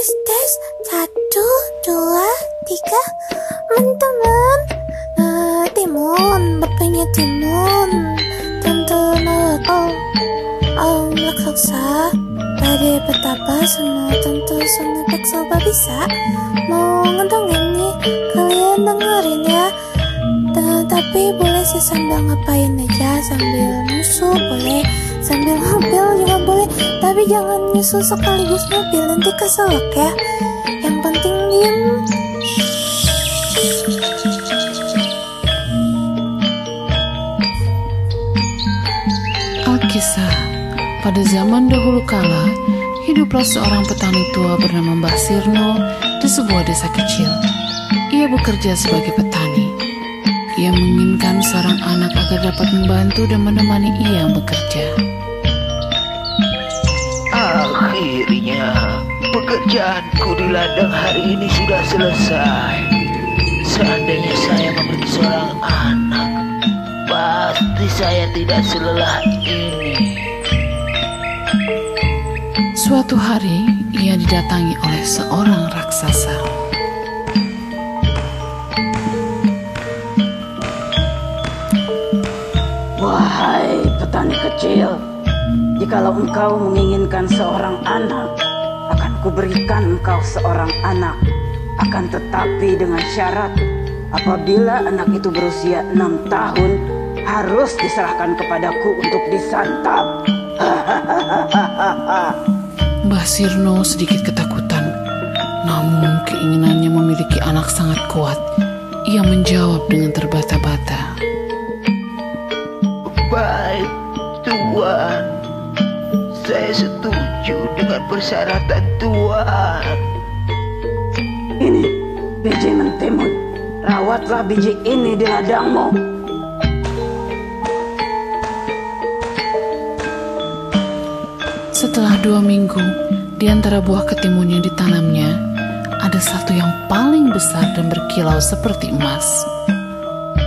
tes tes satu dua tiga. Teman-teman. Uh, timun. Bapaknya timun. Tante Naruto om raksasa. Dari betapa semua tentu sunat soba bisa. Mau ngedongeng nih. Kalian dengerin ya. Ta- tapi boleh sih sambil ngapain aja. Sambil musuh boleh sambil mobil juga boleh tapi jangan nyusul sekaligus mobil nanti keselak ya. Yang penting diem. Alkisah Pada zaman dahulu kala Hiduplah seorang petani tua bernama Mbah Sirno Di sebuah desa kecil. Ia bekerja sebagai petani. Ia menginginkan seorang anak agar dapat membantu dan menemani ia bekerja Akhirnya pekerjaanku di ladang hari ini sudah selesai. Seandainya saya memiliki seorang anak, pasti saya tidak selelah ini. Suatu hari ia didatangi oleh seorang raksasa Wahai petani kecil, jikalau engkau menginginkan seorang anak, akan kuberikan engkau seorang anak. Akan tetapi dengan syarat, apabila anak itu berusia enam tahun, harus diserahkan kepadaku untuk disantap. Mbah Sirno sedikit ketakutan Namun keinginannya memiliki anak sangat kuat Ia menjawab dengan terbata-bata Baik, Tuan. Saya setuju dengan persyaratan Tuan. Ini biji mentimun. Rawatlah biji ini di ladangmu. Setelah dua minggu, di antara buah ketimun yang ditanamnya, ada satu yang paling besar dan berkilau seperti emas.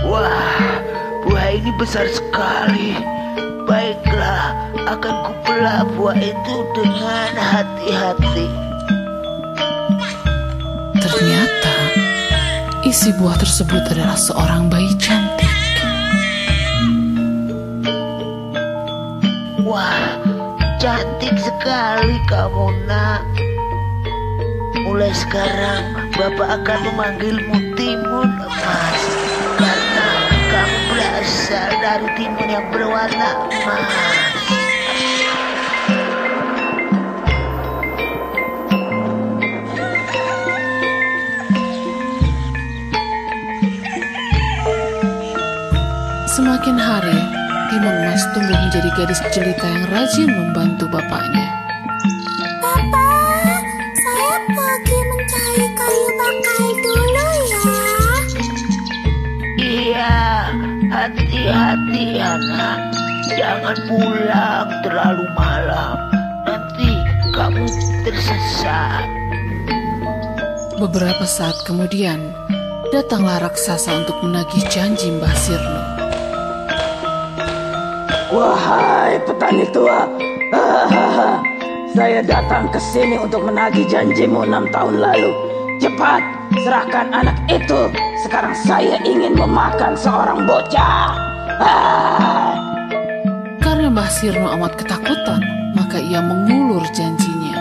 Wah, buah ini besar sekali. Baiklah, akan kubelah buah itu dengan hati-hati. Ternyata, isi buah tersebut adalah seorang bayi cantik. Wah, cantik sekali kamu nak. Mulai sekarang Bapak akan memanggilmu Timun Emas Karena kamu berasal dari timun yang berwarna emas Semakin hari, Timun Emas tumbuh menjadi gadis jelita yang rajin membantu bapaknya. Papa saya pergi mencari kayu bakar dulu ya Iya, hati-hati anak Jangan pulang terlalu malam Nanti kamu tersesat Beberapa saat kemudian, datanglah raksasa untuk menagih janji Mbah Sirno. Wahai petani tua, saya datang ke sini untuk menagih janjimu enam tahun lalu. Cepat, serahkan anak itu. Sekarang saya ingin memakan seorang bocah. Ah. Karena Mbah Sirno amat ketakutan, maka ia mengulur janjinya.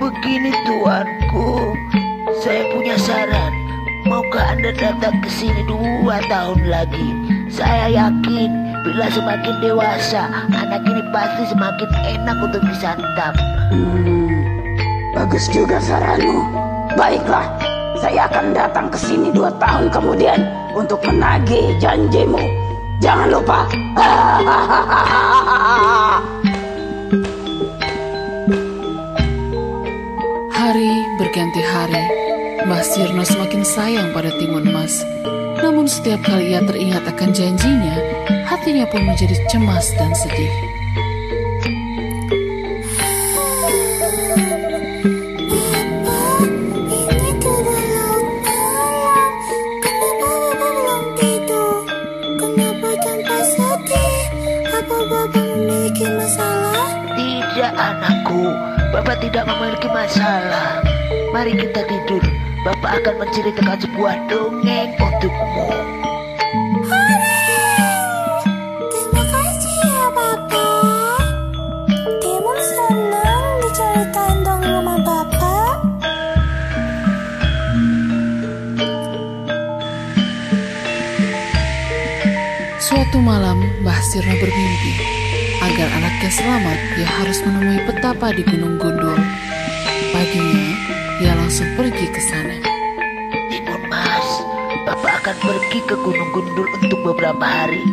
Begini tuanku Saya punya saran Maukah anda datang ke sini dua tahun lagi Saya yakin Bila semakin dewasa Anak ini pasti semakin enak untuk disantap Hmm, bagus juga saranmu. Baiklah, saya akan datang ke sini dua tahun kemudian untuk menagih janjimu. Jangan lupa. Sirno semakin sayang pada Timun Emas. Namun setiap kali ia teringat akan janjinya, hatinya pun menjadi cemas dan sedih. Tidak anakku Bapak tidak memiliki masalah. Mari kita tidur. Bapak akan menceritakan sebuah dongeng untukmu. Terima kasih ya Bapak. Senang diceritain Bapak. Suatu malam, Mbah Sirno bermimpi. Agar anaknya selamat, ia harus menemui petapa di Gunung Gundul. Akan pergi ke Gunung Gundul untuk beberapa hari.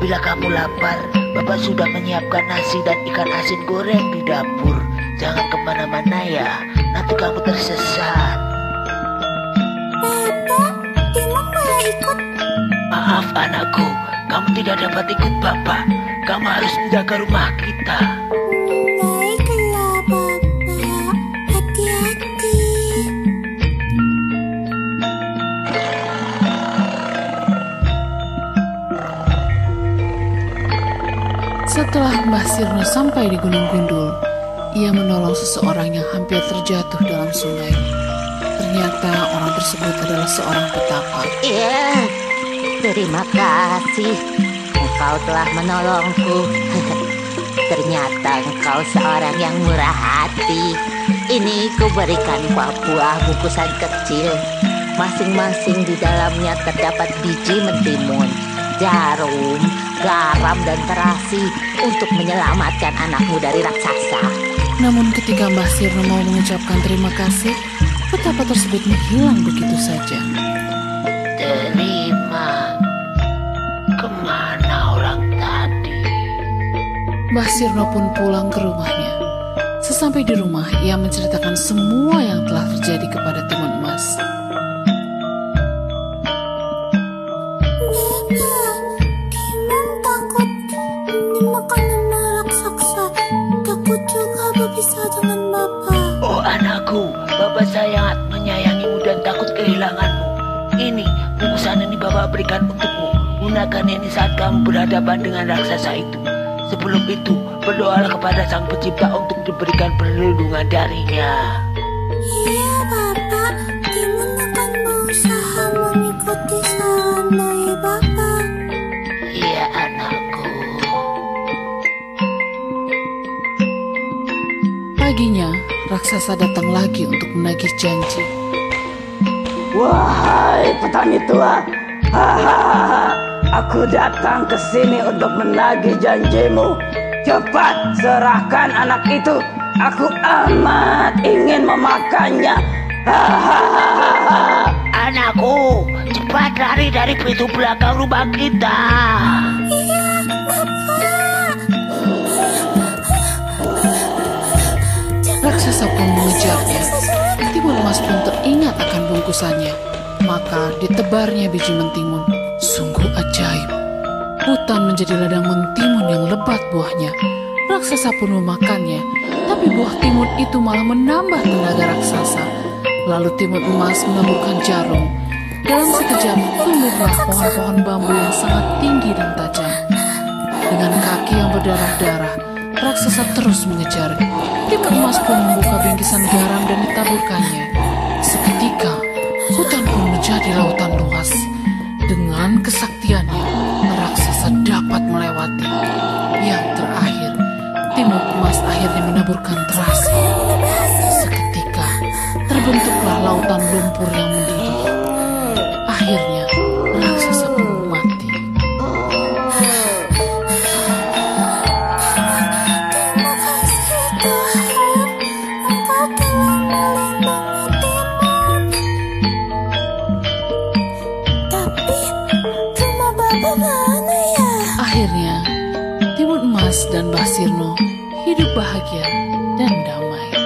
Bila kamu lapar, Bapak sudah menyiapkan nasi dan ikan asin goreng di dapur. Jangan ke mana-mana ya, nanti kamu tersesat. Bapak, boleh ikut. Maaf anakku, kamu tidak dapat ikut Bapak. Kamu harus menjaga rumah kita. Setelah Mbah Sirno sampai di Gunung Gundul, ia menolong seseorang yang hampir terjatuh dalam sungai. Ternyata orang tersebut adalah seorang petapa. Iya, terima kasih. Engkau telah menolongku. Ternyata engkau seorang yang murah hati. Ini kuberikan buah-buah bungkusan kecil. Masing-masing di dalamnya terdapat biji mentimun, jarum, garam, dan terasi untuk menyelamatkan anakmu dari raksasa. Namun ketika Mbah Sirno mau mengucapkan terima kasih, petapa tersebut menghilang begitu saja. Terima. Ke mana orang tadi? Mbah Sirno pun pulang ke rumahnya. Sesampai di rumah, ia menceritakan semua yang telah terjadi kepada Timun Emas. Anakku, Bapak sangat menyayangimu dan takut kehilanganmu. Ini, bungkusan ini Bapak berikan untukmu. Gunakan ini saat kamu berhadapan dengan raksasa itu. Sebelum itu, berdoalah kepada Sang Pencipta untuk diberikan perlindungan darinya. Iya Bapak, Timun akan berusaha mengikuti saran dari Bapak. Iya anakku. Paginya, raksasa datang lagi untuk menagih janji. Wahai petani tua, hahaha, aku datang ke sini untuk menagih janjimu. Cepat serahkan anak itu. Aku amat ingin memakannya. Hahaha. Anakku, cepat lari dari pintu belakang rumah kita. Raksasa pun mengejarnya. Timun Emas pun teringat akan bungkusannya. Maka ditebarnya biji mentimun. Sungguh ajaib. Hutan menjadi ladang mentimun yang lebat buahnya. Raksasa pun memakannya. Tapi buah timun itu malah menambah tenaga raksasa. Lalu timun emas menaburkan jarum. Dalam sekejap tumbuhlah pohon-pohon bambu yang sangat tinggi dan tajam. Dengan kaki yang berdarah-darah, raksasa terus mengejar. Timun emas pun membuka bingkisan garam dan ditaburkannya. Seketika, hutan pun menjadi lautan luas. Dengan kesaktiannya, raksasa dapat melewati. Yang terakhir, timun emas akhirnya menaburkan terasi. Seketika, terbentuklah lautan lumpur yang mendidih. Akhirnya, bahagia dan damai.